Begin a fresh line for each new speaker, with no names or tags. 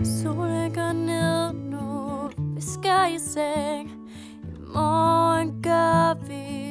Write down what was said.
Solen går ned nu, vi skal i seng. I morgen gør vi